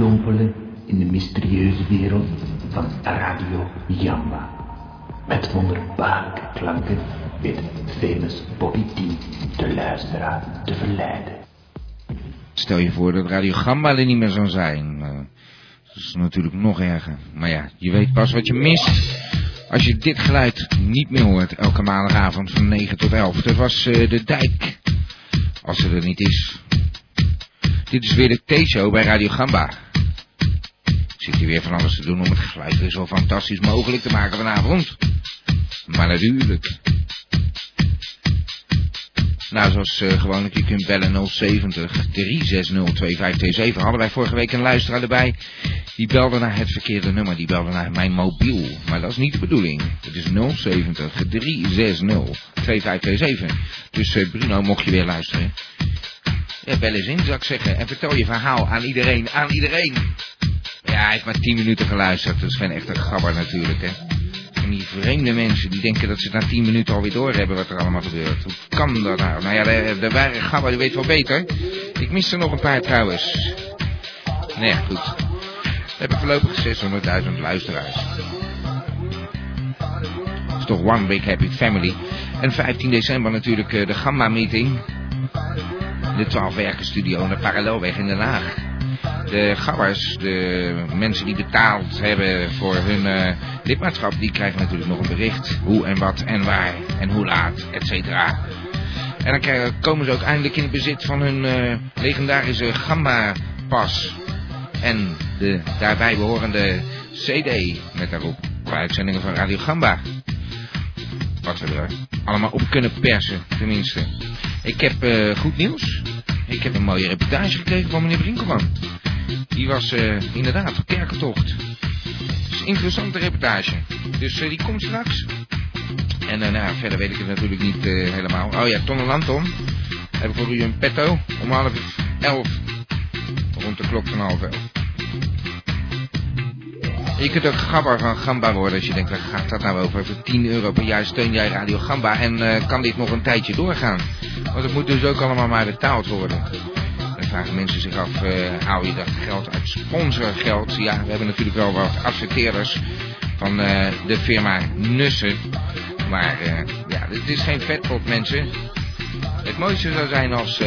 u onderdompelen in de mysterieuze wereld van Radio Jamba. Met wonderbaarlijke klanken weet famous Bobby T de luisteraar te verleiden. Stel je voor dat Radio Gamba er niet meer zou zijn. Uh, dat is natuurlijk nog erger. Maar ja, je weet pas wat je mist. Als je dit geluid niet meer hoort elke maandagavond van 9 tot 11. Dat was uh, de dijk. Als ze er niet is. Dit is weer de T-show bij Radio Gamba. Zit hier weer van alles te doen om het geluid weer zo fantastisch mogelijk te maken vanavond. Maar natuurlijk. Nou, zoals uh, gewoonlijk, je kunt bellen 070 360 2527. Hadden wij vorige week een luisteraar erbij. Die belde naar het verkeerde nummer. Die belde naar mijn mobiel. Maar dat is niet de bedoeling. Het is 070 360 2527. Dus uh, Bruno, mocht je weer luisteren. Ja, bel eens in, zou ik zeggen. En vertel je verhaal aan iedereen. Aan iedereen. Ja, hij heeft maar 10 minuten geluisterd. Dat is geen echte gabber natuurlijk, hè. Die vreemde mensen die denken dat ze na 10 minuten alweer door hebben wat er allemaal gebeurt. Hoe kan dat nou? Nou ja, de, de ware gabber die weet wel beter. Ik mis er nog een paar trouwens. Nee, ja, goed. We hebben voorlopig 600.000 luisteraars. Dat is toch one big happy family. En 15 december natuurlijk de Gamma meeting. De 12 werkenstudio in de Parallelweg in Den Haag de gabbers, de mensen die betaald hebben voor hun uh, lidmaatschap, die krijgen natuurlijk nog een bericht. Hoe en wat en waar en hoe laat, et cetera. En dan krijgen, komen ze ook eindelijk in het bezit van hun uh, legendarische Gamba-pas. En de daarbij behorende CD met daarop uitzendingen van Radio Gamba. Wat we er allemaal op kunnen persen, tenminste. Ik heb uh, goed nieuws. Ik heb een mooie reportage gekregen van meneer Brinkelman. Die was uh, inderdaad op kerkentocht. Dus interessante reportage. Dus uh, die komt straks. En nou, verder weet ik het natuurlijk niet helemaal. Oh ja, Ton en Anton. Heb ik voor u een petto om half elf. Rond de klok van half elf. Je kunt ook gabber van Gamba worden als je denkt, waar gaat dat nou over? Voor 10 euro per jaar steun jij Radio Gamba en kan dit nog een tijdje doorgaan? Want het moet dus ook allemaal maar betaald worden. Vragen mensen zich af, uh, hou je dat geld uit sponsorgeld? Ja, we hebben natuurlijk wel wat adverteerders van uh, de firma Nussen. Maar uh, ja, dit is geen vetpot mensen. Het mooiste zou zijn als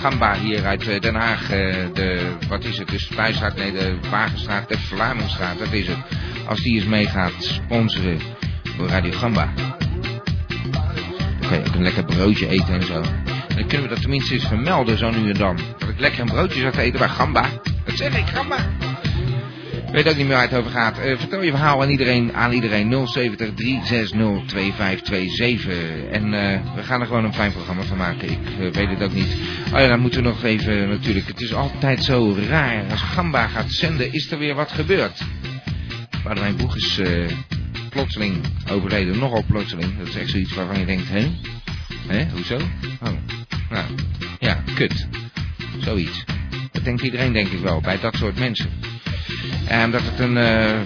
Gamba hier uit Den Haag, de, wat is het, de Spuistraat, nee de Wagenstraat, de Vlamingstraat, dat is het. Als die eens mee gaat sponsoren voor Radio Gamba. Dan kan je ook een lekker broodje eten en zo. Dan kunnen we dat tenminste eens vermelden zo nu en dan. Dat ik lekker een broodje zat te eten bij Gamba. Wat zeg ik, Gamba? Ik weet ook niet meer waar het over gaat. Uh, vertel je verhaal aan iedereen, aan iedereen 070 360 2527. En uh, we gaan er gewoon een fijn programma van maken. Ik uh, weet het ook niet. Oh ja, dan moeten we nog even natuurlijk. Het is altijd zo raar. Als Gamba gaat zenden, is er weer wat gebeurd. mijn Boeg is plotseling overleden. Nogal plotseling. Dat is echt zoiets waarvan je denkt, hè? Hé, hoezo? Oh, nou, ja, kut. Zoiets. Dat denkt iedereen denk ik wel, bij dat soort mensen. En dat het een, uh,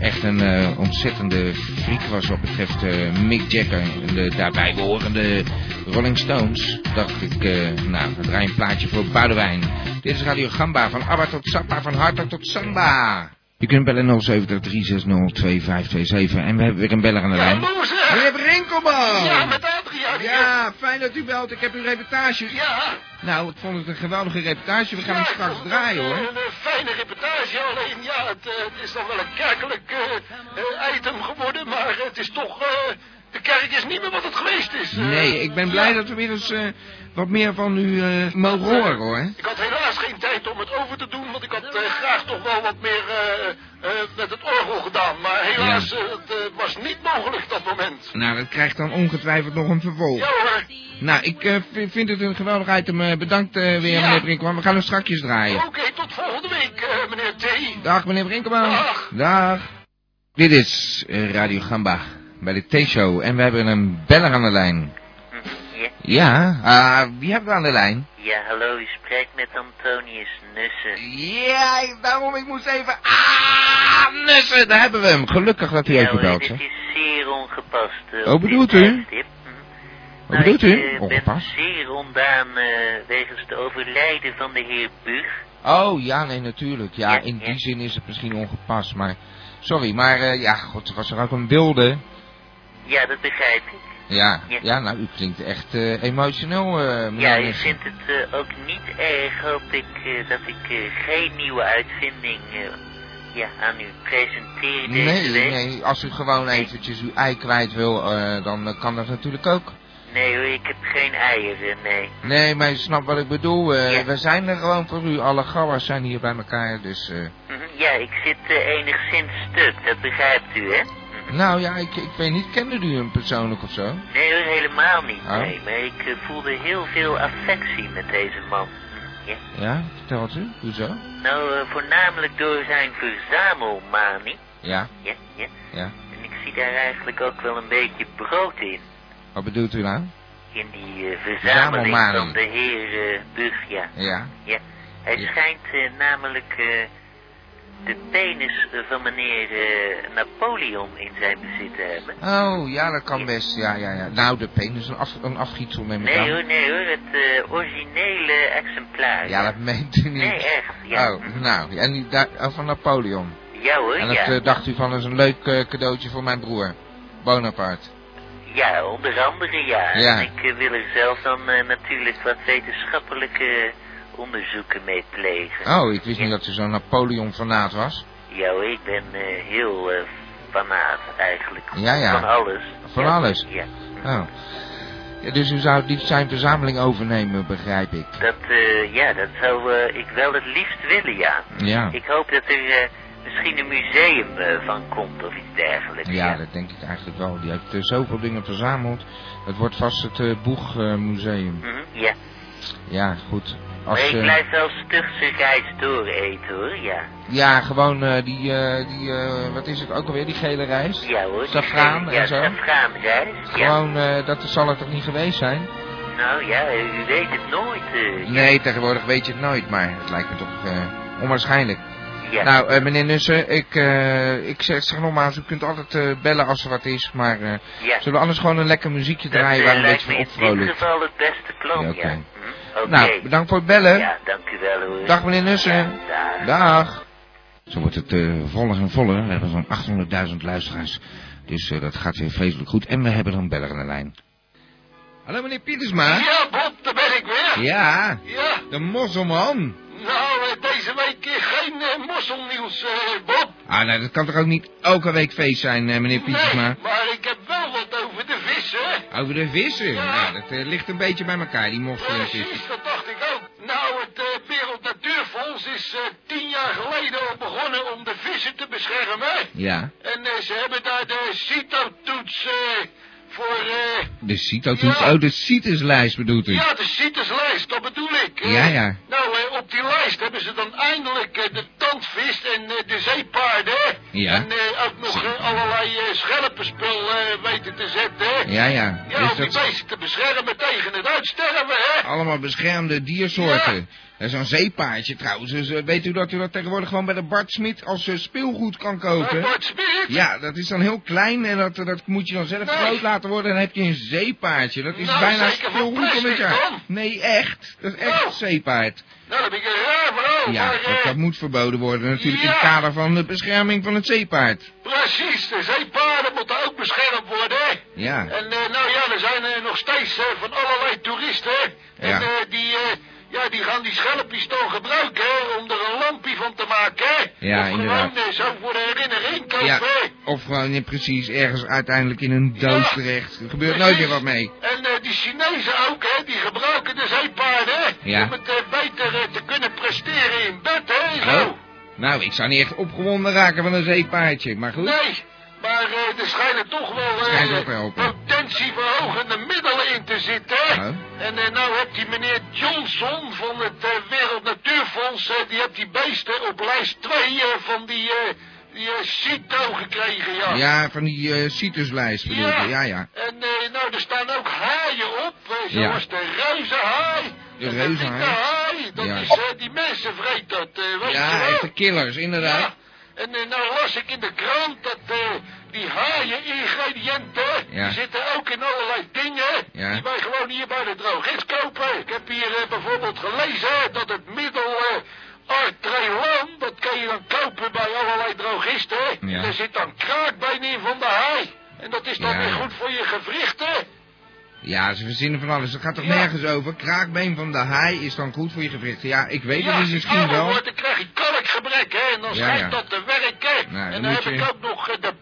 echt een uh, ontzettende freak was wat betreft uh, Mick Jagger en de daarbij behorende Rolling Stones. Dacht ik, nou, we draaien een plaatje voor Boudewijn. Dit is Radio Gamba, van Abba tot Sappa, van Harta tot Samba. Je kunt bellen 070 360 2527 en we hebben weer een beller aan de lijn. Ja, Meneer Brinkelman! Ja, met. Ja, fijn dat u belt. Ik heb uw reportage. Ja. Nou, ik vond het een geweldige reportage. We gaan ja, hem straks draaien, hoor. Een, een, fijne reportage, alleen ja, het, uh, het, is dan wel een kerkelijk uh, uh, item geworden, maar het is toch... de kerk is niet meer wat het geweest is. nee, ik ben blij ja. dat we weer eens wat meer van u mogen horen, hoor. Ik had helaas geen tijd om het over te doen, want ik had graag toch wel wat meer met het orgel gedaan. Maar helaas, Ja. het was niet mogelijk dat moment. Nou, dat krijgt dan ongetwijfeld nog een vervolg. Ja hoor. Nou, ik eh, vind het een geweldig item. Eh, bedankt eh, weer, Ja. meneer Brinkman. We gaan hem strakjes draaien. Oké, tot volgende week, eh, meneer T. Dag, meneer Brinkman. Dag. Dag. Dit is eh, Radio Gamba bij de T-show. En we hebben een beller aan de lijn. Ja. Ah, wie hebben we aan de lijn? Ja, hallo, u spreekt met Antonius Nussen. Ja, ik- daarom, ik moest even... Ah, Nussen, daar hebben we hem. Gelukkig dat hij ja, even belt, dit is zeer ongepast. Oh, op bedoelt u? Hm. Wat Nou, bedoelt ik, u? eh, Ongepast? ben zeer ondaan eh, wegens de overlijden van de heer Bug. Oh, ja, nee, natuurlijk. Ja, Ja, in ja. die zin is het misschien ongepast, maar... Sorry, maar eh, ja, god, was er ook een wilde... Ja, dat begrijp ik. Ja, Ja. ja, nou, u klinkt echt eh, emotioneel, meneer Ja, ik Nussen. vind het eh, ook niet erg, hoop ik, dat ik geen nieuwe uitvinding ja, aan u presenteer deze Nee, week. nee, als u gewoon eventjes uw ei kwijt wil, dan kan dat natuurlijk ook. Nee hoor, ik heb geen eieren, nee. Nee, maar je snapt wat ik bedoel. Ja. We zijn er gewoon voor u. Alle gauwers zijn hier bij elkaar, dus... Mhm, Ja, ik zit enigszins stuk, dat begrijpt u, hè? Nou ja, ik, ik weet niet, kende u hem persoonlijk of zo? Nee helemaal niet, Oh. nee. Maar ik eh, voelde heel veel affectie met deze man. Ja. Ja, vertelt u, hoezo? Nou, eh, voornamelijk door zijn verzamelmanie. Ja, Ja, ja. ja. En ik zie daar eigenlijk ook wel een beetje brood in. Wat bedoelt u nou? In die eh, verzameling Verzamelmanie. van de heer Bug, ja. Ja, ja. Hij Ja. schijnt namelijk eh, de penis eh, van meneer eh, Napoleon in zijn bezit te hebben. oh, ja, dat kan best, ja, ja, ja. Nou, de penis is een, af, een afgietsel met Nee elkaar. hoor, nee hoor, het eh, originele exemplaar. Ja, dat meent u niet. Nee, echt, ja. Oh, nou, en die daar, oh, van Napoleon. Ja hoor, En dat ja. eh, dacht u van, dat is een leuk eh, cadeautje voor mijn broer. Bonaparte. Ja, onder andere ja. Ja. En ik eh, wil er zelf dan eh, natuurlijk wat wetenschappelijke onderzoeken mee plegen. Oh, ik wist niet dat u zo'n Napoleon-fanaat was. Ja ik ben eh, heel eh fanaat eigenlijk. Ja, ja. Van alles. Van Ja, alles? Ja. Oh. Ja, dus u zou het liefst zijn verzameling overnemen, begrijp ik. Dat, eh, ja, dat zou ik wel het liefst willen, ja. Ja. Ik hoop dat er misschien een museum van komt of iets dergelijks. Ja, dat denk ik eigenlijk wel. Die heeft zoveel dingen verzameld. Het wordt vast het Boeg-museum. Mhm, ja. ja, goed. Maar Als, ik eh, blijf wel door eten hoor, ja. ja, gewoon eh, die, eh, die eh, wat is het ook alweer, die gele rijst? Ja hoor. Safraan gele- en ja, zo? Safraanrijst, ja. Gewoon, dat zal er toch niet geweest zijn? Nou ja, u weet het nooit. Nee, tegenwoordig weet je het nooit, maar het lijkt me toch eh, onwaarschijnlijk. ja. Nou, meneer Nussen, ik, eh, ik zeg, zeg nogmaals, u kunt altijd bellen als er wat is, maar ja. zullen we anders gewoon een lekker muziekje dat draaien waar een beetje van in dit geval het beste plan, Ja. Hm, Nou, bedankt voor het bellen. Ja, dank u wel hoor. Dag meneer Nussen. Ja, dag. Dag. Zo wordt het eh, voller en voller. We hebben zo'n 800.000 luisteraars. Dus eh, dat gaat weer vreselijk goed. En we hebben een beller aan de lijn. Hallo meneer Pietersma. Ja, Bob, daar ben ik weer. Ja, Ja, de mosselman. nou, eh, deze week geen eh, mosselnieuws, Bob. Ah, nou, dat kan toch ook niet elke week feest zijn, meneer Pietersma? Nee, maar ik heb wel wat over de vissen. Over de vissen. Ja. Nou, dat eh, ligt een beetje bij elkaar, die vissen. Precies, dat dacht ik ook. Nou, het eh, Wereld Natuurfonds is eh, tien jaar geleden al begonnen om de vissen te beschermen. Ja, En ze hebben daar de CITO-toets voor... eh, de CITO-toets. Ja. Oh, de CITES-lijst bedoelt u? ja, de CITES-lijst, dat bedoel ik. eh. Ja, ja. Nou, eh, op die lijst hebben ze dan eindelijk de tandvis en de zeepaarden. Ja. En ook nog allerlei schelpenspul weten te zetten. Ja, ja. Ja, om die dat beesten te beschermen tegen het uitsterven, hè? allemaal beschermde diersoorten. Dat is een zeepaardje trouwens. Dus, eh, weet u dat u dat tegenwoordig gewoon bij de Bart Smit als eh, speelgoed kan kopen? Bart Smit? Ja, dat is dan heel klein en dat, dat moet je dan zelf Nee. groot laten worden. En dan heb je een zeepaardje. Dat is Nou, bijna van speelgoed van het jaar. Nee, echt. Dat is echt Oh. een zeepaard. Nou, dan heb ik een raar verhaal, Ja, maar... dat, dat moet verboden worden natuurlijk in het kader van de bescherming van het zeepaard. Precies, de zeepaarden moeten ook beschermd worden? Ja, En eh, nou ja, er zijn nog steeds van allerlei toeristen. En Ja. die, ja, die gaan die schelpjes dan gebruiken hè, om er een lampje van te maken. hè. Ja, of inderdaad. gewoon eh, zo voor de herinnering kopen. ja. Of gewoon ja, precies ergens uiteindelijk in een doos Ja. terecht. Er gebeurt nooit meer wat mee. En eh, die Chinezen ook, hè, die gebruiken de zeepaarden hè, Ja. om het eh, beter eh, te kunnen presteren in bed, hè. Zo. Oh. Nou, ik zou niet echt opgewonden raken van een zeepaardje, maar goed. Nee, maar eh, er schijnen toch wel eh, te helpen. potentieverhogende middelen te zitten. En eh, nou hebt die meneer Johnson van het eh, Wereld Natuurfonds, eh, die hebt die beesten op lijst 2 van die die CITO gekregen, ja. Ja, van die citruslijst bedoel Ja. Ja, ja. En nou, er staan ook haaien op, Ja. zoals de reuzenhaai. De En reuzenhaai. dat Ja. is, die mensen vreet dat, weet Ja, je wel. echte killers, inderdaad. En nou las ik in de krant dat die haaien-ingrediënten, Ja. die zitten ook in allerlei dingen Ja. die wij gewoon hier bij de drogist kopen. Ik heb hier eh, bijvoorbeeld gelezen dat het middel Artrelan, dat kan je dan kopen bij allerlei drogisten. Ja. En er zit dan kraakbeen in van de haai. En dat is dan Ja. weer goed voor je gewrichten. Ja, ze verzinnen van alles. Dat gaat toch Ja. nergens over? Kraakbeen van de haai is dan goed voor je gewrichten. Ja, ik weet het ja, niet, misschien wel. wordt, dan krijg je kalkgebrek, hè. En dan Ja, schijnt ja. dat te werken. Nou, en dan heb je- ik ook nog eh, de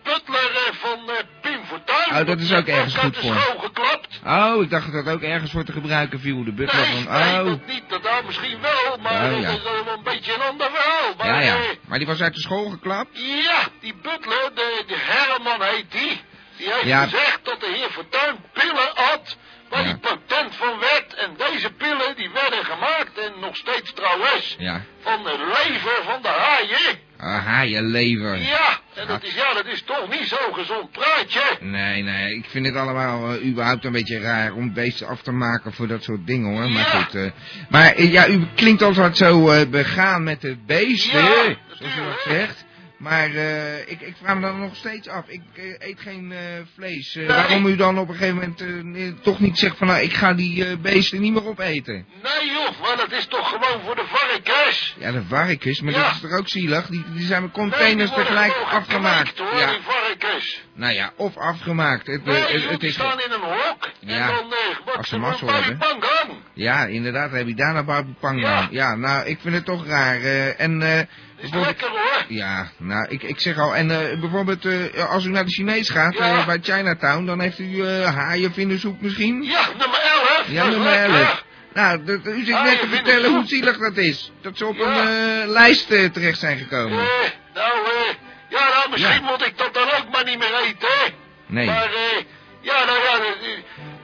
Oh, dat is ook ergens goed voor. geklapt. Oh, ik dacht dat dat ook ergens voor te gebruiken viel. De butler Nee, van... nee, Oh, dat niet. Dat nou misschien wel, maar Oh, ja. dat is wel een beetje een ander verhaal. Maar, ja, ja. eh, Maar die was uit de school geklapt? ja, die butler, de, de Herman heet die. Die heeft Ja. gezegd dat de heer Fortuyn pillen had waar Ja. die patent van werd. En deze pillen die werden gemaakt, en nog steeds trouwens, Ja. van de lever van de haaien. Ah, haaienlever. Ja, en dat is, ja, dat is toch niet zo'n gezond praatje. Nee, nee, ik vind het allemaal eh, überhaupt een beetje raar om beesten af te maken voor dat soort dingen hoor. Maar goed, eh, maar eh, ja, u klinkt altijd zo eh, begaan met de beesten, Ja, zoals u dat zegt. Maar eh, ik, ik vraag me dan nog steeds af, ik eh, eet geen eh, vlees. Nee. Waarom u dan op een gegeven moment toch niet zegt van nou, ik ga die beesten niet meer opeten? Nee joh, maar dat is toch gewoon voor de varkens. Ja, de varkens, maar Ja. dat is toch ook zielig? Die, die zijn met containers tegelijk afgemaakt. hoor, Ja, die varkens. nou ja, of afgemaakt. Het, Nee, het, is... staan in een hok. Ja, En dan als ze mazzel hebben. Ja, inderdaad, heb je daarna Barbupang Ja. ja. ja, nou, ik vind het toch raar. eh, en, eh, Is lekker hoor. Ja, nou, ik, ik zeg al, en eh, bijvoorbeeld, als u naar de Chinees gaat, Ja. bij Chinatown, dan heeft u eh haaienvindersoep misschien? Ja, nummer 11. Ja, nummer lekker. 11. Nou, u zit net te vertellen hoe zielig dat is. Dat ze op Ja. een lijst terecht zijn gekomen. Eh, nou, ja, nou, misschien moet ik dat dan ook maar niet meer eten, hè. Nee. Maar, ja, nou ja,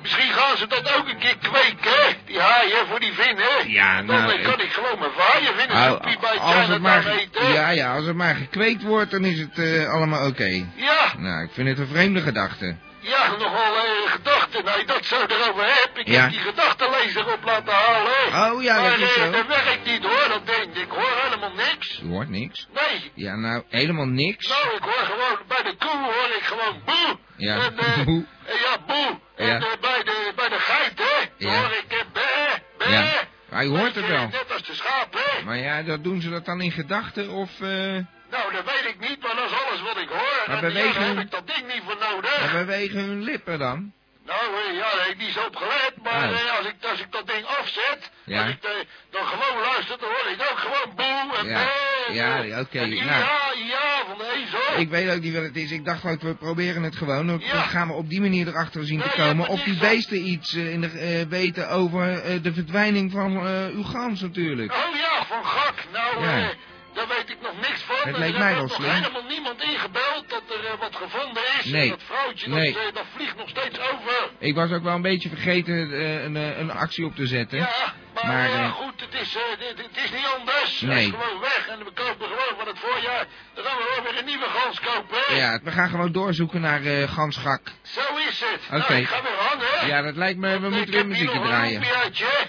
misschien gaan ze dat ook een keer kweken, hè. Die haaien voor die vinnen. Ja, Dan nou, eh, kan ik- gewoon mijn haaienvinnen Nou, soepie bij als het maar, eten. ja, ja, als het maar gekweekt wordt, dan is het eh, allemaal oké. Ja, Nou, ik vind het een vreemde gedachte. ja, nogal eh, gedachten. Nou, dat zo erover heb. Ik Ja. heb die gedachtenlezer op laten halen. Oh, ja, maar, dat is eh, zo. dat werkt niet hoor, dat denk. Ik hoor helemaal niks. U hoort niks. Nee. Ja, nou, helemaal niks. Nou, ik hoor gewoon, bij de koe hoor ik gewoon boe. Ja, En, eh, boe. ja, boe. En Ja. eh, bij, de, bij de geit, hè, Ja. hoor ik eh, bé, bé. Ja. Je hoort het wel. Net als de schapen. Maar ja, dat doen ze dat dan in gedachten of... Nou, dat weet ik niet, maar dat is alles wat ik hoor. Maar en bewegen- heb ik dat ding niet voor nodig. maar bewegen hun lippen dan? Nou, eh, ja, daar heb ik niet zo op gelet, maar Oh. eh, als, ik, als ik dat ding afzet, Ja. als ik eh, dan gewoon luister, dan hoor ik ook gewoon boe en Ja. en, Ja, oké, nou. Ja, ja, van de ezel. Ik weet ook niet wat het is. Ik dacht ook, we proberen het gewoon. Dan Ja. gaan we op die manier erachter zien te komen. Of die zo- beesten iets in de, weten over de verdwijning van uw gans natuurlijk. Oh ja, van gak. Nou, daar weet ik nog niks van. Het leek er mij wel nog slim. helemaal niemand ingebeld dat er wat gevonden is. Nee. En dat vrouwtje, Nee. dat, dat steeds over. Ik was ook wel een beetje vergeten eh, een, eh, een actie op te zetten. Ja, maar, Maar, eh, goed, het is, dit- het is niet anders. Nee. is gewoon weg en we kopen gewoon van het voorjaar. Dan gaan we wel weer een nieuwe gans kopen, hè? Ja, we gaan gewoon doorzoeken naar gansgak. Zo is het. Oké. Nou, ga weer. Ja, dat lijkt me, we moeten weer hier muziek nog een draaien.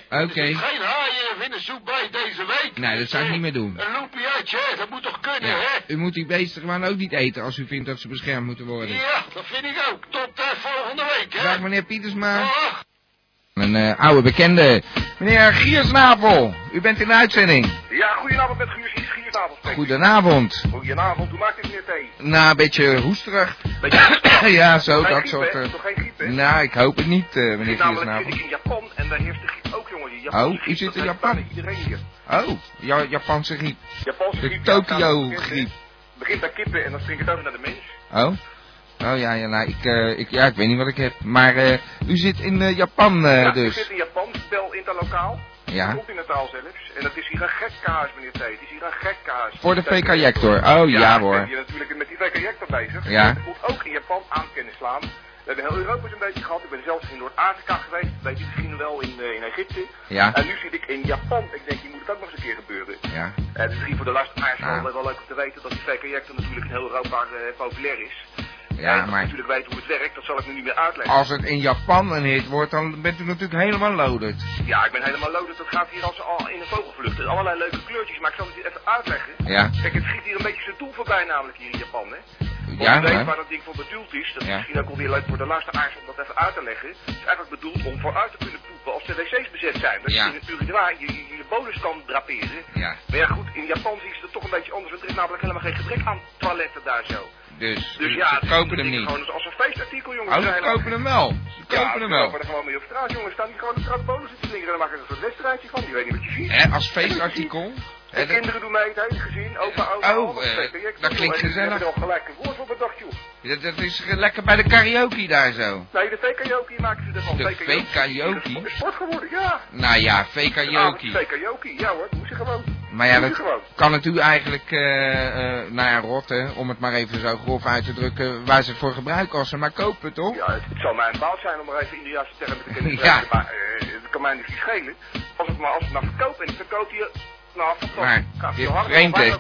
Oké. Geen haaien vindensoep bij deze week. Nee, dat zou ik niet meer doen. Een loepiaatje, dat moet toch kunnen, Ja, hè? u moet die beesten gewoon ook niet eten als u vindt dat ze beschermd moeten worden. Ja, dat vind ik ook. Tot eh, volgende week, hè? Dag meneer Pietersma. Dag. Een eh, oude bekende. Meneer Giersnavel, u bent in de uitzending. Ja, goedenavond met Guus Giersnavel. Goedenavond. Goedenavond, hoe maakt u het meneer thee? Nou, een beetje hoesterig. Beetje ja, zo, geen dat griep, soort... eh, Toch geen griep, hè? nou, ik hoop het niet, eh, Het meneer namelijk Giersnavel. zit ik in Japan en daar heerst de griep ook, jongen. Oh, u zit in heeft Japan? iedereen hier. Oh, ja, Japanse griep. Japanse De griep. ja, het Tokio-griep. begint bij kippen en dan springt het over naar de mens. Oh? Oh ja, ja, nou, ik, eh, ik, ja, ik weet niet wat ik heb. Maar eh, u zit in eh, Japan ja, ik dus. zit in Japan, spel interlokaal. Ja. Continentaal zelfs. En dat is hier een gek kaas, meneer Thee. Het is hier een gek kaas. Voor de Dat- VK-jector. Oh ja, ik hoor. ben hier natuurlijk met die VK-jector bezig. Ja. Het moet ook in Japan aan kunnen slaan. We hebben heel Europa eens een beetje gehad. Ik ben zelfs in Noord-Afrika geweest. Weet je misschien wel, in, in Egypte. Ja, En nu zit ik in Japan. Ik denk, hier moet het ook nog eens een keer gebeuren. ja. Het is misschien voor de luisteraars Nou. wel, wel leuk om te weten dat die VK-projector natuurlijk in heel Europa populair is. En Ja, je maar natuurlijk weet hoe het werkt, dat zal ik nu niet meer uitleggen. als het in Japan een hit wordt, dan bent u natuurlijk helemaal loaded. Ja, ik ben helemaal loaded. Dat gaat hier als al in een vogelvlucht. Er allerlei leuke kleurtjes, maar ik zal het je even uitleggen. Ja, Kijk, het schiet hier een beetje zijn doel voorbij namelijk hier in Japan, hè. Want ja, je weet waar dat ding voor bedoeld is. Dat is Ja. misschien ook alweer leuk voor de luisteraars om dat even uit te leggen. Het is eigenlijk bedoeld om vooruit te kunnen poepen als de wc's bezet zijn. Dat Ja. je in het urinoir je, je, je bolus kan draperen. Ja, Maar ja goed, in Japan zien ze het toch een beetje anders. Want er is namelijk helemaal geen gebrek aan toiletten daar zo. Dus, Dus ze ja, het kopen hem niet. Gewoon als, als een feestartikel, jongens. Oh, ze kopen hem wel. Ze Ja, kopen hem ze wel. lopen er gewoon mee op straat, jongens. Staan die gewoon de straat bolus te slingeren. Dan maken ze er een soort wedstrijdje van. Die weet niet wat je ziet. Hè, als feestartikel. De kinderen doen mee, het hele gezin, opa, oma, Oh, eh, ik dat klinkt en gezellig. hebben er al gelijk een woord voor bedacht, joh. dat, dat is lekker bij de karaoke daar zo. Nee, de VKJokie maken ze ervan. De is sport geworden, ja. Nou ja, Karaoke. VKJokie. VKJokie, ja hoor, moest je gewoon. Maar ja, dat kan het u eigenlijk, eh, eh, nou ja, rotten, om het maar even zo grof uit te drukken, waar ze het voor gebruiken als ze maar kopen, toch? Ja, het, het zal mij een baal zijn om maar even in de juiste termen te kunnen Ja. spreken, maar eh, het kan mij niet schelen. Als het maar, als het maar verkoopt en ik verkoop hier, nou. Maar, vreemd, hè?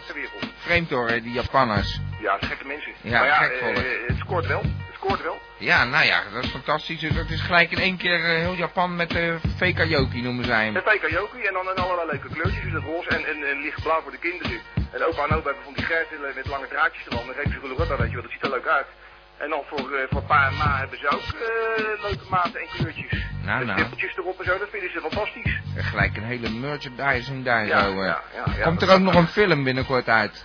Vreemd hoor, die Japanners. Ja, gekke mensen. Ja, maar ja, gek eh, volk. het scoort wel. Het scoort wel. Ja, nou ja, dat is fantastisch. Dus dat is gelijk in één keer eh, heel Japan met de VKJokie noemen zij hem. VKJokie en dan in allerlei leuke kleurtjes, dus het roze en, en, en lichtblauw voor de kinderen. En opa en opa hebben van die gerten met lange draadjes ervan. Dan geven ze geluk dat weet je wel, dat ziet er leuk uit. En dan voor, eh, voor pa en ma hebben ze ook eh, leuke maten en kleurtjes. Nou, nou. stippeltjes erop en zo, dat vinden ze fantastisch. Gelijk een hele merchandising daar Ja, zo. eh. ja, ja, ja. Komt er ook nog een film binnenkort uit?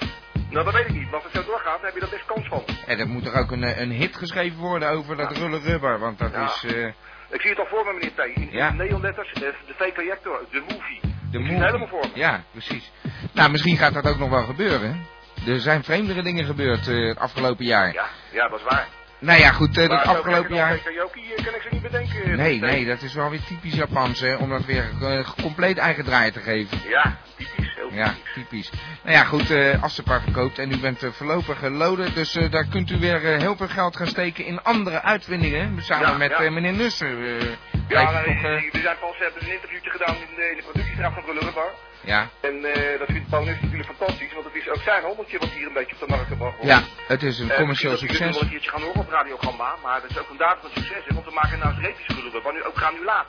Nou, dat weet ik niet. Maar als het zo doorgaat, dan heb je daar best kans van. En er moet er ook een, een hit geschreven worden over dat Ja. rulle rubber, want dat is eh, Ik zie het al voor me, meneer T. In, Ja. neonletters, eh, de VK-jector, de movie. de Ik movie. helemaal voor me. Ja, precies. Nou, misschien gaat dat ook nog wel gebeuren. Er zijn vreemdere dingen gebeurd eh, het afgelopen jaar. Ja, ja, dat is waar. Nou ja, goed, eh, het zo afgelopen jaar... Eh, kan ik ze niet bedenken. Nee, meneer T. nee, dat is wel weer typisch Japans, hè, om dat weer eh, compleet eigen draai te geven. Ja, typisch, heel Ja, typisch. typisch. Nou ja, goed, eh als ze paar verkoopt en u bent eh, voorlopig geloden, dus eh, daar kunt u weer eh, heel veel geld gaan steken in andere uitvindingen, samen Ja, met ja. eh, meneer Nussen. eh, Ja, nee, toch, eh, we zijn pas hebben een interviewtje gedaan in de, in de productiestraat van Brullenbar. Ja, En eh, dat vindt Nuss natuurlijk fantastisch, want het is ook zijn rommeltje wat hier een beetje op de markt gebracht wordt. ja, het is een Eh, commercieel succes. wel een keertje gaan horen op Radio Gamba, maar dat is ook een daad van succes, hè, want we maken nou reepjes geloof maar nu ook granulaat.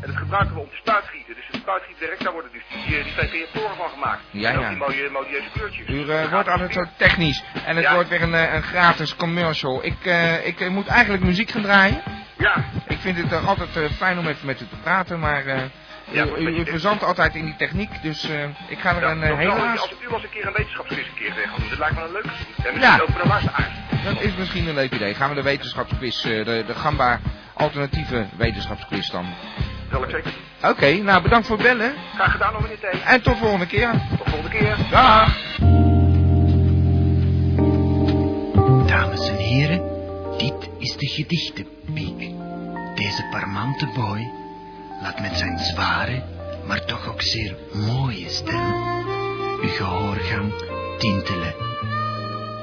En dat gebruiken we om te spuitgieten, dus het spuitgietwerk, daar worden dus die, eh, die VP-toren van gemaakt. Ja, en ook ja. die mooie, modieuze kleurtjes. U eh, wordt altijd zo technisch en het Ja. wordt weer een, een gratis commercial. Ik, ik moet eigenlijk muziek gaan draaien. Ja, Ik vind het eh, altijd fijn om even met u te praten, maar Ja, u, u, je- u verzandt altijd in die techniek, dus eh, ik ga er ja, een eh, dat wel, helaas... als u eens een keer een wetenschapsquiz een keer eh, gaan doen, dat lijkt me een leuk En misschien Ja. ook voor de. Dat is misschien een leuk idee. Gaan we de wetenschapsquiz, eh, de, de Gamba alternatieve wetenschapsquiz dan. Zal ik zeker. Oké, nou bedankt voor het bellen Graag gedaan nog meneer T. en tot volgende keer. Tot volgende keer. Dag! Dames en heren, dit is de gedichtenpiek. Deze parmante boy laat met zijn zware, maar toch ook zeer mooie stem uw gehoorgang tintelen.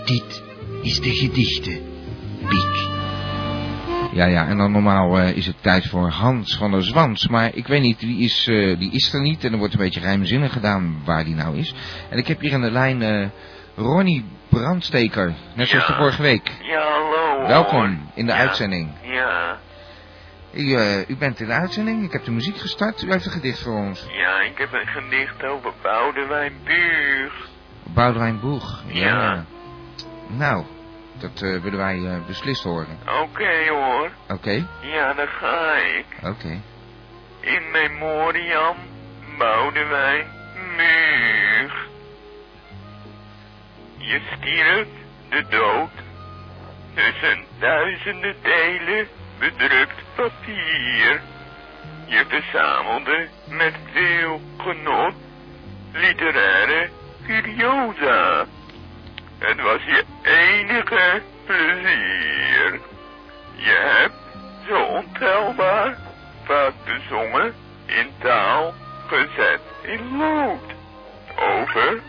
Dit is de gedichtenpiek. Ja, ja, en dan normaal eh, is het tijd voor Hans van der Zwans. Maar ik weet niet, die is, eh, die is er niet. En er wordt een beetje geheimzinnig gedaan waar die nou is. En ik heb hier aan de lijn eh, Ronnie Brandsteker. Net zoals de vorige week. Ja, hallo. Welkom in de Ja. uitzending. Ja, U, eh, u bent in de uitzending, ik heb de muziek gestart. U heeft een gedicht voor ons. ja, ik heb een gedicht over Boudewijn Buur. Boudewijn Boeg. Ja. Nou, dat eh, willen wij eh, beslist horen. Oké hoor. Oké, Ja, daar ga ik. oké. In memoriam Boudewijn Muur. Je stierf de dood tussen duizenden delen bedrukt papier. Je verzamelde met veel genot literaire curiosa. Het was je enige plezier. Je hebt zo ontelbaar vaak bezongen in taal gezet in lood. Over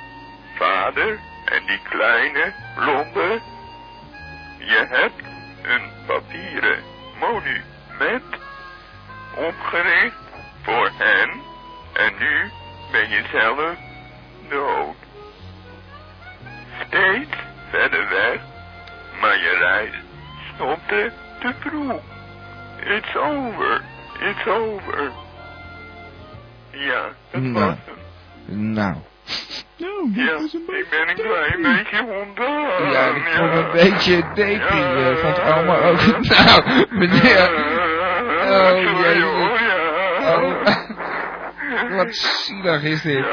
vader en die kleine blonde. Je hebt een papieren monument opgericht voor hen en nu ben je zelf dood. Steeds verder weg, maar je reis stopte te vroeg. It's over, it's over. Ja, dat Nou. was hem. Nou. Ja, ik ben een klein beetje ontdaan. Ja, ik vond het een beetje depie. eh, vond allemaal ook. Nou, meneer. Wat zielig is dit.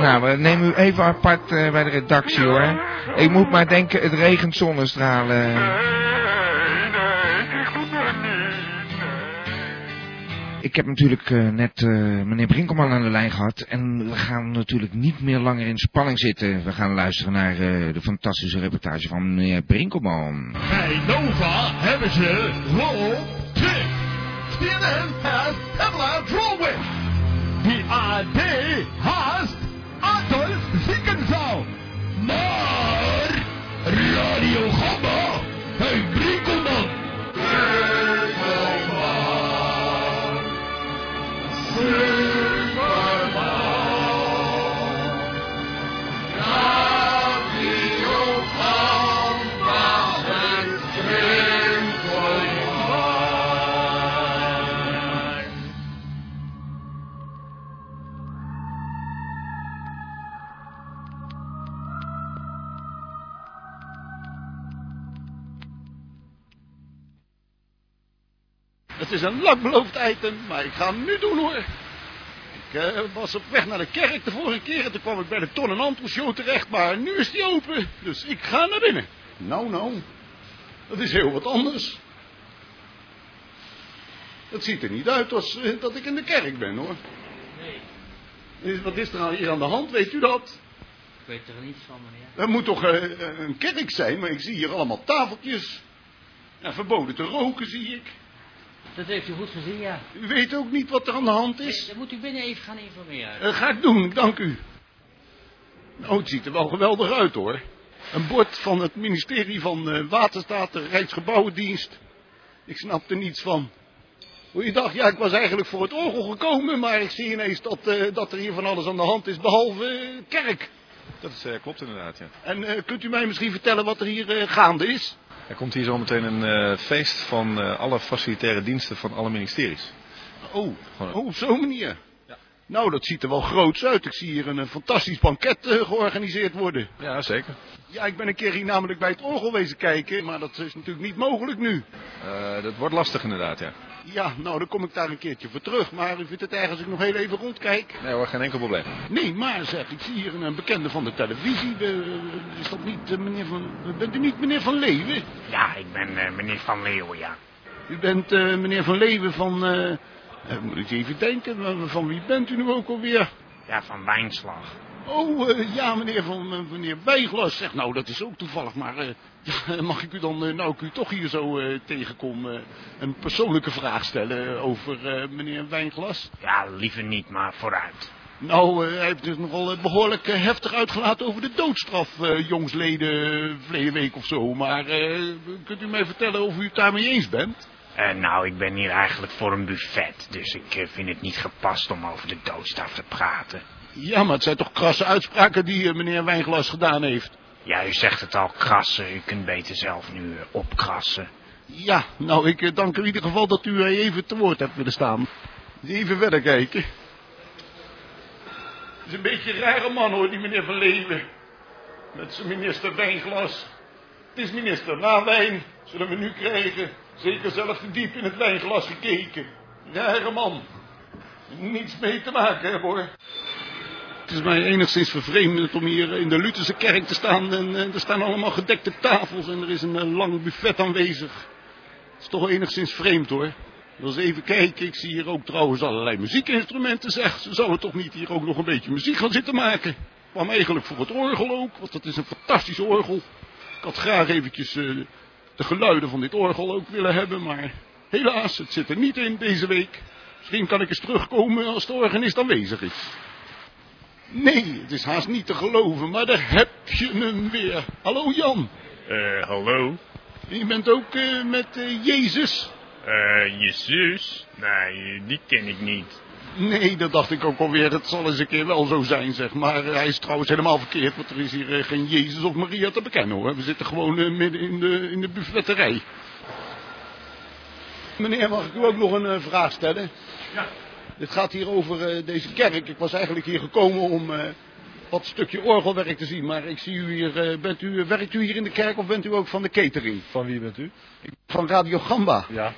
Nou, we nemen u even apart eh, bij de redactie hoor. Ik moet maar denken, het regent zonnestralen. Nee, nee, ik goed maar niet. Ik heb natuurlijk eh, net eh, meneer Brinkelman aan de lijn gehad. En we gaan natuurlijk niet meer langer in spanning zitten. We gaan luisteren naar eh, de fantastische reportage van meneer Brinkelman. Bij Nova hebben ze Trick. CNN has Pamela Drolwich. Die AD haast Adolf Ziekenzaal. Maar Radio Gamma heeft Brinkelman. Het is een lang beloofd item, maar ik ga hem nu doen hoor. Ik eh, was op weg naar de kerk de vorige keer en toen kwam ik bij de Ton en Anton show terecht, maar nu is die open, dus ik ga naar binnen. Nou, nou, dat is heel wat anders. Het ziet er niet uit als eh, dat ik in de kerk ben hoor. Nee. Wat is er nou hier aan de hand, weet u dat? Ik weet er niets van, meneer. Er moet toch eh, een kerk zijn, maar ik zie hier allemaal tafeltjes. En verboden te roken zie ik. Dat heeft u goed gezien, ja. U weet ook niet wat er aan de hand is. Dan moet u binnen even gaan informeren. Dat ga ik doen, dank u. Nou, het ziet er wel geweldig uit hoor. Een bord van het ministerie van eh, Waterstaat en Rijksgebouwendienst. Ik snap er niets van. Hoe je dacht, ja, ik was eigenlijk voor het orgel gekomen, maar ik zie ineens dat, eh, dat er hier van alles aan de hand is, behalve eh, kerk. Dat is, eh, klopt inderdaad, ja. En eh, kunt u mij misschien vertellen wat er hier eh, gaande is? Er komt hier zometeen een eh, feest van eh, alle facilitaire diensten van alle ministeries. Oh, oh op zo'n manier. Nou, dat ziet er wel groots uit. Ik zie hier een, fantastisch banket eh, georganiseerd worden. Ja, zeker. Ja, ik ben een keer hier namelijk bij het orgel wezen kijken, maar dat is natuurlijk niet mogelijk nu. Eh, dat wordt lastig inderdaad, ja. Ja, nou, dan kom ik daar een keertje voor terug. Maar u vindt het erg als ik nog heel even rondkijk? Nee hoor, geen enkel probleem. Nee, maar zeg, ik zie hier een, een bekende van de televisie. Is dat niet eh, meneer van... Bent u niet meneer Van Leeuwen? Ja, ik ben eh, meneer Van Leeuwen, ja. U bent eh, meneer Van Leeuwen van... eh, eh, moet ik even denken, van- van wie bent u nu ook alweer? Ja, van Wijnslag. Oh, eh, ja, meneer van eh, meneer Wijglas. Zeg, nou, dat is ook toevallig. Maar eh, ja, mag ik u dan, eh, nou ik u toch hier zo eh, tegenkom, eh, een persoonlijke vraag stellen over eh, meneer Wijnglas? Ja, liever niet, maar vooruit. Nou, eh, hij heeft dus nogal eh, behoorlijk eh, heftig uitgelaten over de doodstraf, eh, jongsleden, eh, verleden week of zo. Maar eh, kunt u mij vertellen of u het daarmee eens bent? Eh, nou, ik ben hier eigenlijk voor een buffet, dus ik eh, vind het niet gepast om over de doodstraf te praten. Ja, maar het zijn toch krasse uitspraken die eh, meneer Wijnglas gedaan heeft? Ja, u zegt het al, krassen. U kunt beter zelf nu opkrassen. Ja, nou, ik dank u in ieder geval dat u even te woord hebt willen staan. Even verder kijken. Het is een beetje een rare man hoor, die meneer Van Leeuwen. Met zijn minister Wijnglas. Het is minister na wijn, zullen we nu krijgen. Zeker zelf diep in het wijnglas gekeken. Rare man. Niets mee te maken hebben hoor. Het is mij enigszins vervreemdend om hier in de Lutherse kerk te staan. En eh, er staan allemaal gedekte tafels en er is een eh, lang buffet aanwezig. Het is toch enigszins vreemd hoor. Wil eens even kijken. Ik zie hier ook trouwens allerlei muziekinstrumenten. Zeg, ze zouden toch niet hier ook nog een beetje muziek gaan zitten maken? Kwam eigenlijk voor het orgel ook, want dat is een fantastisch orgel. Ik had graag eventjes eh, de geluiden van dit orgel ook willen hebben, maar helaas, het zit er niet in deze week. Misschien kan ik eens terugkomen als de organist aanwezig is. Nee, het is haast niet te geloven, maar daar heb je hem weer. Hallo Jan. Eh, hallo? Je bent ook eh, met eh, Jezus? Eh, je zus? Nee, die ken ik niet. Nee, dat dacht ik ook alweer. Het zal eens een keer wel zo zijn, zeg. Maar hij is trouwens helemaal verkeerd, want er is hier eh, geen Jezus of Maria te bekennen, hoor. We zitten gewoon eh, midden in de, in de buffetterij. Meneer, mag ik u ook nog een eh, vraag stellen? Ja. Dit gaat hier over deze kerk. Ik was eigenlijk hier gekomen om wat stukje orgelwerk te zien. Maar ik zie u hier, bent u, werkt u hier in de kerk of bent u ook van de catering? Van wie bent u? Van Radio Gamba. Ja.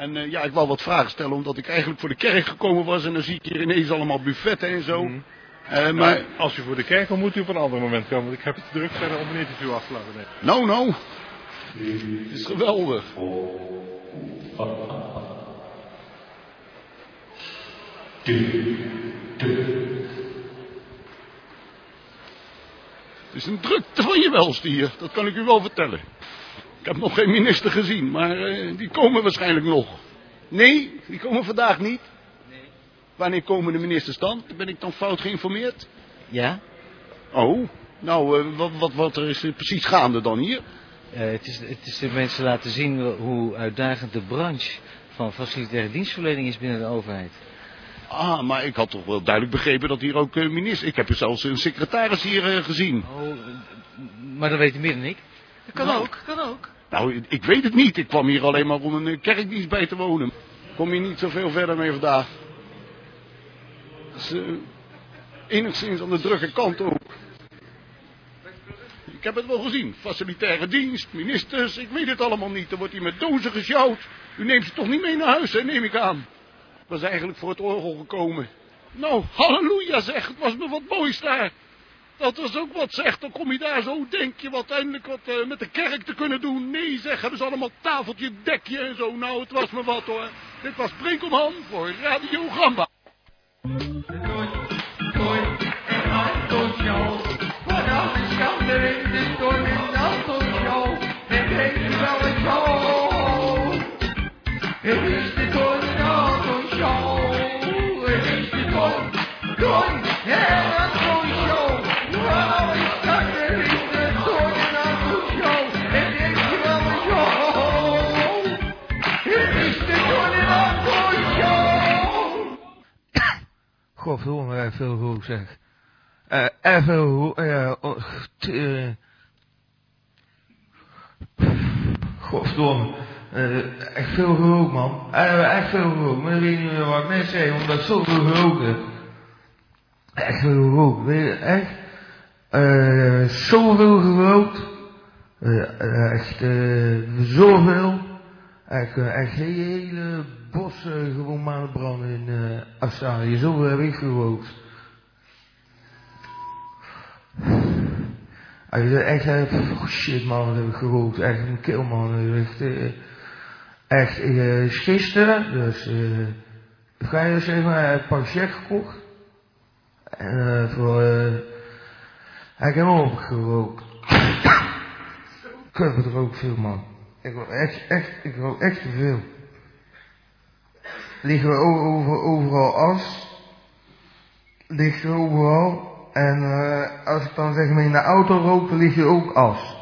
En eh, ja, ik wou wat vragen stellen, omdat ik eigenlijk voor de kerk gekomen was. En dan zie ik hier ineens allemaal buffetten en zo. Mhm. Eh, maar, Als u voor de kerk komt, moet u op een ander moment komen. Want ik heb het te druk verder om een interview af te laten nemen. nou nou, het is geweldig. Het is een drukte van je welste hier, dat kan ik u wel vertellen. Ik heb nog geen minister gezien, maar eh, die komen waarschijnlijk nog. Nee, die komen vandaag niet. Wanneer komen de ministers dan? Ben ik dan fout geïnformeerd? Ja? Oh, nou, eh, wat, wat, wat er is er precies gaande dan hier? Eh, het, is, het is de mensen laten zien hoe uitdagend de branche van facilitaire dienstverlening is binnen de overheid. Ah, maar ik had toch wel duidelijk begrepen dat hier ook minister... Ik heb er zelfs een secretaris hier eh, gezien. Oh, maar dat weet u meer dan ik. Kan Nou. ook, kan ook. Nou, ik weet het niet. Ik kwam hier alleen maar om een eh, kerkdienst bij te wonen. Kom hier niet zoveel verder mee vandaag. Het is eh, enigszins aan de drukke kant ook. Ik heb het wel gezien. Facilitaire dienst, ministers, ik weet het allemaal niet. Er wordt hier met dozen gesjouwd. U neemt ze toch niet mee naar huis, hè, neem ik aan. Was eigenlijk voor het orgel gekomen. Nou, halleluja zeg, het was me wat moois daar. Dat was ook wat zegt, dan kom je daar zo, denk je wat eindelijk wat eh, met de kerk te kunnen doen. Nee zeg, hebben ze allemaal tafeltje, dekje en zo. Nou, het was me wat hoor. Dit was Brinkelman voor Radio Gamba. Godverdomme, erg veel rook zeg. Eh, veel rook, ja. Godverdomme. Echt veel gerookt, man. Eh, echt veel gerookt. Maar ik weet niet meer wat ik net zei, omdat zoveel heb. Echt veel gerookt, weet je, echt. Eh, zoveel gerookt. Eh, eh, echt, eh, zoveel. Echt, eh, echt hele, bossen gewoon maar branden in eh Australië. Zoveel heb ik gerookt. Als je echt oh shit man, wat heb ik gerookt. Echt een kill man. Echt, eh, echt eh, gisteren, dus eh, ga je dus even een pak gekocht. En eh, voor, eh, ik heb hem opgerookt. ik heb het rook veel man. Ik rook echt, echt, ik rook echt te veel. Liggen over, over, overal as. Ligt er overal. En eh, als ik dan zeg maar in de auto rook, dan er ook as.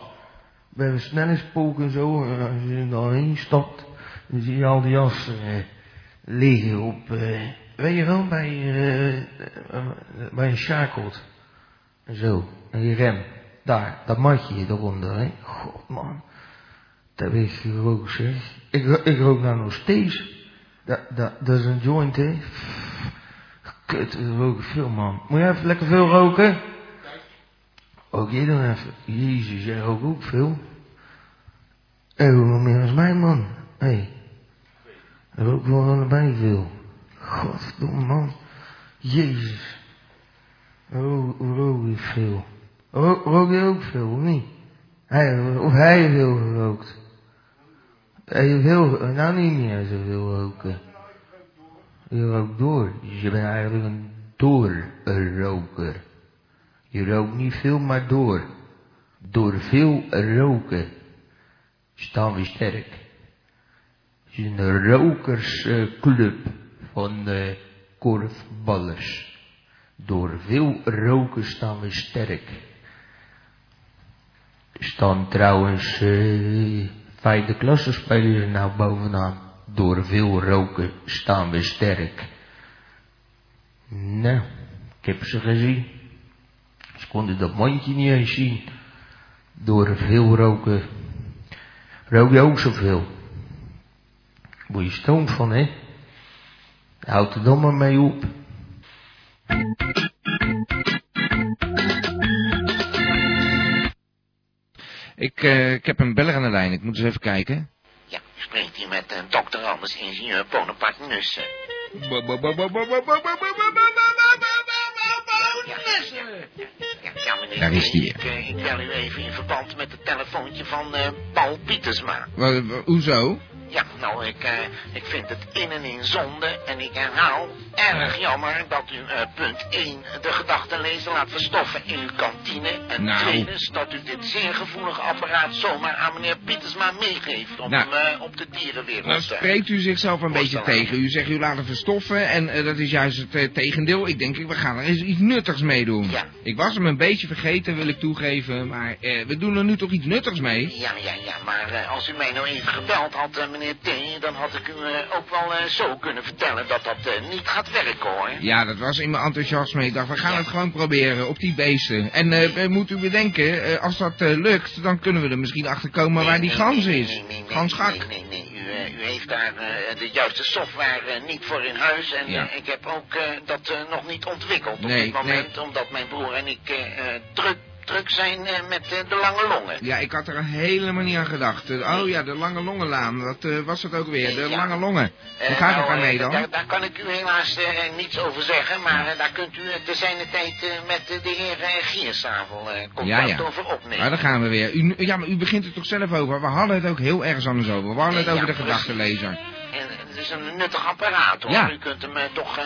Bij een snelheidspook en zo, en als je er dan heen stapt, dan zie je al die as eh, liggen op, eh, weet je wel, bij, eh, eh, bij een schakelt. En zo, en die rem. Daar, dat matje eronder, hè. God man. Dat heb ik gerookt, zeg. Ik, ik rook nou nog steeds. Dat, dat, dat is een joint, hè. Kut, we roken veel, man. Moet je even lekker veel roken? Ook jij dan even. Jezus, jij rookt ook veel. En hoe nog meer als mij, man. Hé. Hey. Ik rook wel allebei veel. Godverdomme, man. Jezus. Rook, ik veel. Rook, je ook veel, of niet? Hij, of hij veel gerookt. Heeft veel, nou niet meer zoveel roken. Je rookt door. Dus je bent eigenlijk een doorroker. Je rookt niet veel, maar door. Door veel roken staan we sterk. Het is een rokersclub van de korfballers. Door veel roken staan we sterk. Er staan trouwens vijfde klasse spelers er nou bovenaan. Door veel roken staan we sterk. Nou, ik heb ze gezien. Ze konden dat mondje niet eens zien. Door veel roken. Rook je ook zoveel. Word je stoom van, hè? Houd er dan maar mee op. Ik, eh, ik heb een beller aan de lijn. Ik moet eens even kijken. Ja, u spreekt hier met uh, dokter Anders, ingenieur Bonaparte Nussen. Ja, ja, meneer. Daar is die. Ik, eh, ik bel u even in verband met het telefoontje van Paul Pietersma. Hoezo? Ja, nou, ik, eh, ik vind het in en in zonde en ik herhaal, erg jammer dat u eh, punt 1 de gedachtenlezer laat verstoffen in uw kantine. En Nou. tweedens dat u dit zeer gevoelige apparaat zomaar aan meneer Pietersma meegeeft om Nou. hem eh, op de dierenwereld te spreekt u zichzelf een beetje tegen. U zegt u laat het verstoffen en dat is juist het tegendeel. Ik denk, we gaan er eens iets nuttigs mee doen. Ja. Ik was hem een beetje vergeten, wil ik toegeven. Maar we doen er nu toch iets nuttigs mee? Ja, ja, ja, maar als u mij nou even gebeld had, meneer T, dan had ik u eh, ook wel eh, zo kunnen vertellen dat dat eh, niet gaat werken, hoor. Ja, dat was in mijn enthousiasme. Ik dacht, we gaan het gewoon proberen op die beesten. En we moet u bedenken, als dat lukt, dan kunnen we er misschien achter komen waar die gans is. Gansgak. Nee, nee, nee, u, u heeft daar de juiste software niet voor in huis en Ja. ik heb ook dat nog niet ontwikkeld op dit moment, omdat mijn broer en ik druk, druk zijn eh, met eh, de lange longen. Ja, ik had er helemaal niet aan gedacht. Oh ja, de Lange Longenlaan. Wat eh, was het ook weer? De Ja. Lange Longen. Hoe gaat het nou, daarmee dan? Daar, daar kan ik u helaas niets over zeggen, maar daar kunt u te zijner tijd eh, met de heer Giersavel contact Ja, ja. over opnemen. Maar dan gaan we weer. U, ja, maar u begint er toch zelf over. We hadden het ook heel ergens anders over. We hadden het Ja, over de gedachtenlezer. Is een nuttig apparaat hoor. Ja. U kunt hem eh, toch eh,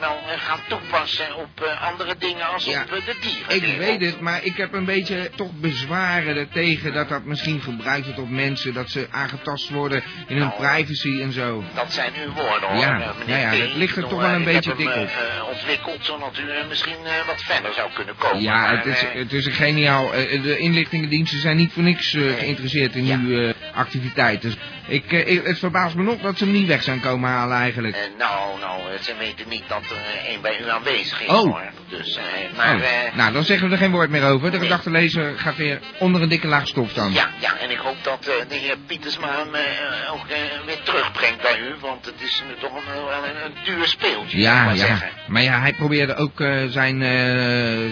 wel eh, gaan toepassen op andere dingen als Ja. op de dieren. Ik weet het, maar ik heb een beetje toch bezwaren ertegen dat dat misschien gebruikt wordt op mensen. Dat ze aangetast worden in hun privacy en zo. Dat zijn uw woorden hoor, Ja, meneer ja, dat ligt er toch wel een beetje ik heb dik op. ontwikkeld zodat u misschien wat verder zou kunnen komen. Ja, maar, het is, het is een geniaal. De inlichtingendiensten zijn niet voor niks geïnteresseerd in uw activiteit. Ik, eh, ik- het verbaast me nog dat ze hem niet weg zijn komen halen eigenlijk. eh, nou, nou, eh, ze weten niet dat er eh, een bij u aanwezig is Oh. hoor. Dus, eh, maar... Oh, nou, dan zeggen we er geen woord meer over. De gedachtenlezer gaat weer onder een dikke laag stof dan. Ja, ja, en ik hoop dat de heer Pietersma hem ook weer terugbrengt bij u, want het is nu toch een, wel een, een duur speeltje, Ja, maar ja. zeggen. Maar ja, hij probeerde ook zijn,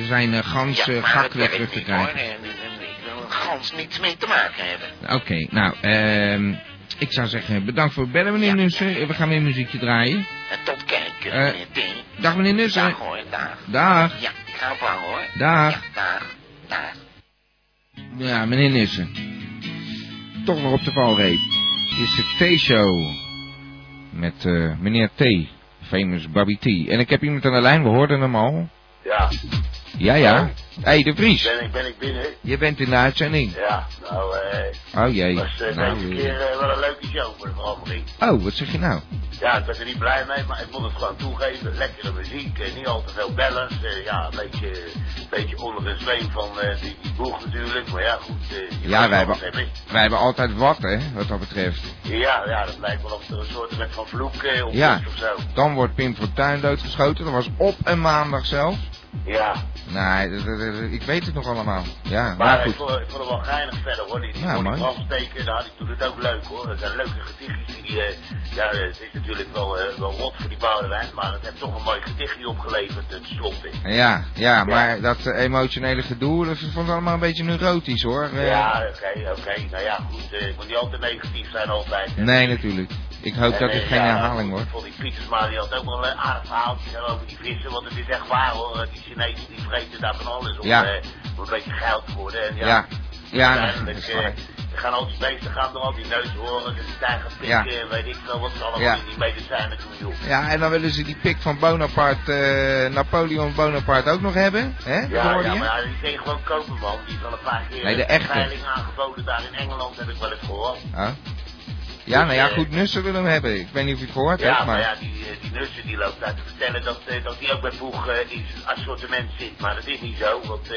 zijn gans Ja, gak weer terug te hoor. krijgen. En, en, en ik wil een gans niets mee te maken hebben. Oké, nou, ehm ik zou zeggen, bedankt voor het bellen, meneer Nussen. We gaan weer muziekje draaien. En tot kijken, Eh, meneer T. Dag, meneer Nussen. Dag hoor, dag. Dag. Ja, ik ga ophangen hoor. Dag. Ja, dag, dag. Ja, meneer Nissen. Toch nog op de valreep. Het is de T-show. Met eh, meneer T. Famous Bobby T. En ik heb iemand aan de lijn, we hoorden hem al. Ja, Ja, ja. Hé, hey, de Vries. ben ik, ben ik binnen? Je bent in de uitzending. Ja, nou, eh, Oh jee. was eh, Nou, deze eh, keer eh, wel een leuke show voor de verandering. Oh, wat zeg je nou? Ja, ik ben er niet blij mee, maar ik moet het gewoon toegeven. Lekkere muziek, eh, niet al te veel bellers. eh, ja, een beetje, een beetje onder de zweem van eh, die, die boeg natuurlijk. Maar ja, goed. Ja, wij hebben, wij hebben altijd wat, hè, wat dat betreft. Ja, ja, dat lijkt wel of er een soort met van vloek op Ja, is of zo. dan wordt Pim Fortuyn doodgeschoten. Dat was op een maandag zelf. Ja, Nee, ik weet het nog allemaal. Ja, maar maar ik goed. vond, ik vond het wel geinig verder hoor. Die, die Ja, mooi. brandsteken, nou, die doet het ook leuk hoor. Dat zijn leuke gedichtjes die, eh, ja, het is natuurlijk wel, eh, wel rot voor die Boudewijn, maar het heeft toch een mooi gedichtje opgeleverd, het slotte. Ja, ja, maar dat eh, emotionele gedoe, dat vond ik allemaal een beetje neurotisch hoor. Ja, oké, oké. Nou ja, goed, ik moet niet altijd negatief zijn altijd. hè. Nee, natuurlijk. Ik hoop En, dat eh, geen herhaling wordt. Ik vond die Pietersma, die had ook wel een aardig verhaaltje over die vissen, want het is echt waar hoor. Die Chinezen die vreten daar van alles om, Ja. eh, om een beetje geld te worden. En ja, Ja, ja, dat uiteindelijk, eh, gaan al die beesten gaan door al die neushoorns en die tijgerpikken Ja. en weet ik veel wat ze allemaal Ja. die medicijnen doen joh. Ja, en dan willen ze die pik van Bonaparte, eh, Napoleon Bonaparte ook nog hebben. Hè? Ja, maar die je gewoon kopen man. Die is al een paar keer Nee, de echte. veiling aangeboden daar in Engeland, heb ik wel eens gehoord. Oh. Ja, nou ja, goed, Nussen wil hem hebben. Ik weet niet of je het gehoord Ja, hebt, maar maar... ja, die, eh, die Nussen die loopt uit te vertellen dat, eh, dat hij ook bij Boeg eh, in zijn assortiment zit. Maar dat is niet zo, want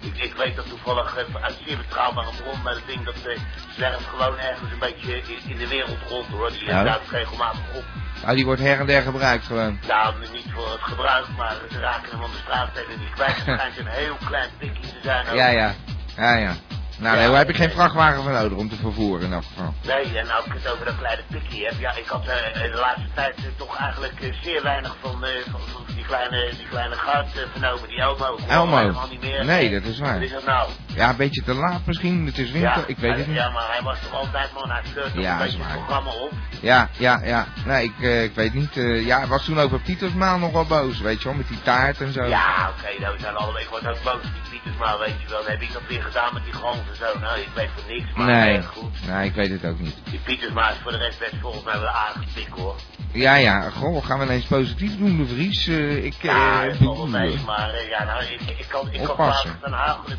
ik, ik weet dat toevallig uit zeer betrouwbare bron, maar dat ding dat eh, zwerft gewoon ergens een beetje in, de wereld rond hoor. Die Ja. duikt regelmatig op. Nou, die wordt her en der gebruikt gewoon. Nou, niet voor het gebruik, maar ze raken hem van de straatsteden niet kwijt. Het schijnt een heel klein pikje te zijn. ook. Ja, ja. Ja, ja. Nou, nee, daar heb ik geen vrachtwagen voor nodig om te vervoeren in elk geval. Nee, en nou ik het over dat kleine pikje heb. Ja, ik had eh, de laatste tijd eh, toch eigenlijk eh, zeer weinig van, van, van die kleine, die kleine gast eh, vernomen, die Elmo. Elmo. helemaal niet meer. Nee, dat is waar. Wat is dat nou? Ja, een beetje te laat misschien. Het is winter. Ja, ik weet hij- het niet. Ja, maar hij was toch altijd man, hij Ja, een het programma op. Ja, ja, ja. Nee, ik, eh, ik weet niet. eh, ja, hij was toen over Pietersmaal nog wel boos, weet je wel, met die taart en zo. Ja, oké, nou, we zijn allemaal, ik was ook boos op die Pietersmaal, weet je wel. Dan heb ik dat weer gedaan met die grond en zo. Nou, ik weet van niks, maar Nee, goed. nee, ik weet het ook niet. Die Pietersmaal is voor de rest best volgens mij wel een aardige pik hoor. Ja, ja, goh, gaan we ineens positief doen, de Vries. Eh, ik, Ja, wel mee, maar ja, nou, ik, ik kan, ik kan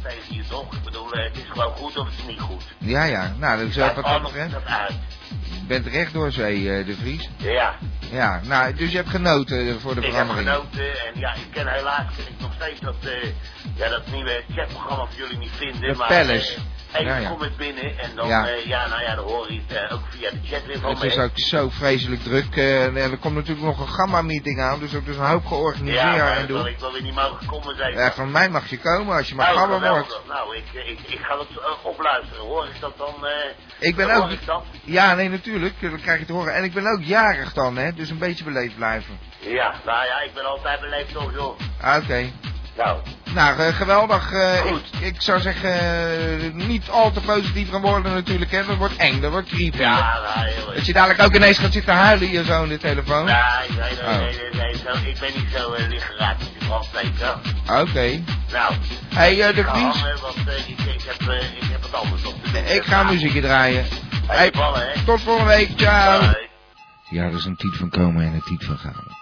tegen hier toch? Ik bedoel, eh, het is gewoon goed of het is niet goed. ja, ja, nou, dat is Kijk, wat dat betreft. uit. Je bent recht door zee, eh, de Vries. Ja, Ja, nou, dus je hebt genoten eh, voor de ik heb verandering. genoten en ja, ik ken helaas ik nog steeds dat, ja, dat nieuwe chatprogramma voor jullie niet vinden. De maar Palace. Eh, Ja, ja. kom ik binnen en dan, Ja. ja, ja nou ja, dan hoor je het eh, ook via de chat weer van Het is ook zo vreselijk druk. eh, en er komt natuurlijk nog een gamma-meeting aan, dus ook dus een hoop ja, georganiseerd maar en dat wil doen. ik wel weer niet mogen komen zijn. Ja, van mij mag je komen als je maar Oh, gamma geweldig. wordt. Nou, ik, ik, ik ga het eh, opluisteren. Hoor ik dat dan? eh Ik ben dan ook... Hoor ik dat? Ja, nee, natuurlijk. Dat krijg je te horen. En ik ben ook jarig dan, hè. Dus een beetje beleefd blijven. Ja, nou ja, ik ben altijd beleefd toch, joh. Ah, Oké. Nou, Nou, eh, geweldig. eh, ik, ik zou zeggen, eh, niet al te positief gaan worden natuurlijk, hè. Dat wordt eng, dat wordt creepy. ja, nou, heel Dat je dadelijk ook ineens gaat zitten huilen hier zo in de telefoon. Nee, nee, nee, Oh. nee, nee, nee, zo, ik ben niet zo uh, liggeraakt met die brandsteken. Oké. Nou, Hey, de ik ga Vries. ik, ik, heb, eh, ik heb het anders op. Ik ga muziekje draaien. Hey, Hey, ballen, hè. tot volgende week. Ciao. Bye. Ja, er is een tiet van komen en een tiet van gaan.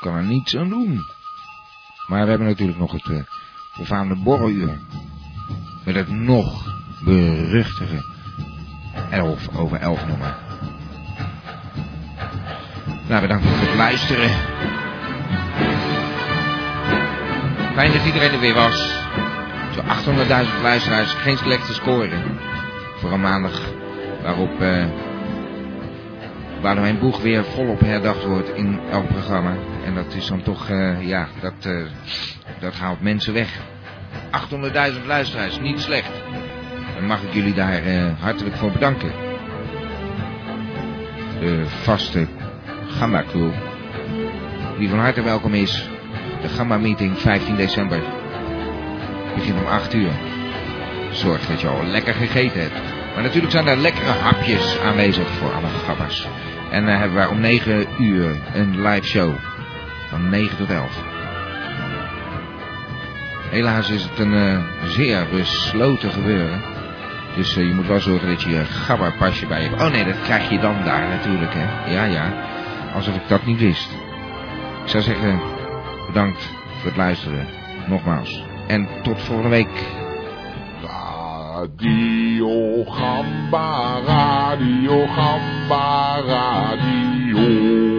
Kan er niets aan doen. Maar we hebben natuurlijk nog het uh, befaamde borreluur. Met het nog beruchtige 11 over 11 nummer. Nou, bedankt voor het luisteren. Fijn dat iedereen er weer was. Zo'n 800.000 luisteraars, geen slechte score. Voor een maandag waarop... eh Boudewijn Boeg weer volop herdacht wordt in elk programma. En dat is dan toch, eh, ja, dat, eh, dat haalt mensen weg. 800.000 luisteraars, niet slecht. Dan mag ik jullie daar eh, hartelijk voor bedanken. De vaste Gamba Crew, die van harte welkom is. De Gamba Meeting 15 december. Begint om 8 uur. Zorg dat je al lekker gegeten hebt. Maar natuurlijk zijn er lekkere hapjes aanwezig voor alle gabbers. En dan hebben wij om 9 uur een live show. Van 9 tot 11. Helaas is het een eh, zeer besloten gebeuren. Dus eh, je moet wel zorgen dat je je gabberpasje bij je hebt. Oh nee, dat krijg je dan daar natuurlijk, hè. Ja, ja. Alsof ik dat niet wist. Ik zou zeggen, bedankt voor het luisteren. Nogmaals. En tot volgende week. Radio Gamba, Radio Gamba. Radio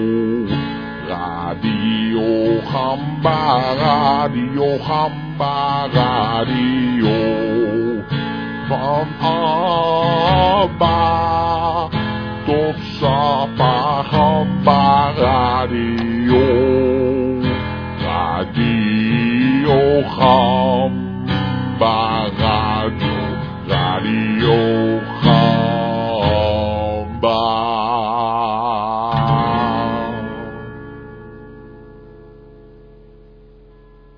Gamba, Radio Gamba, Radio. Van Abba tot Sapa Gamba, Radio. Radio Gamba.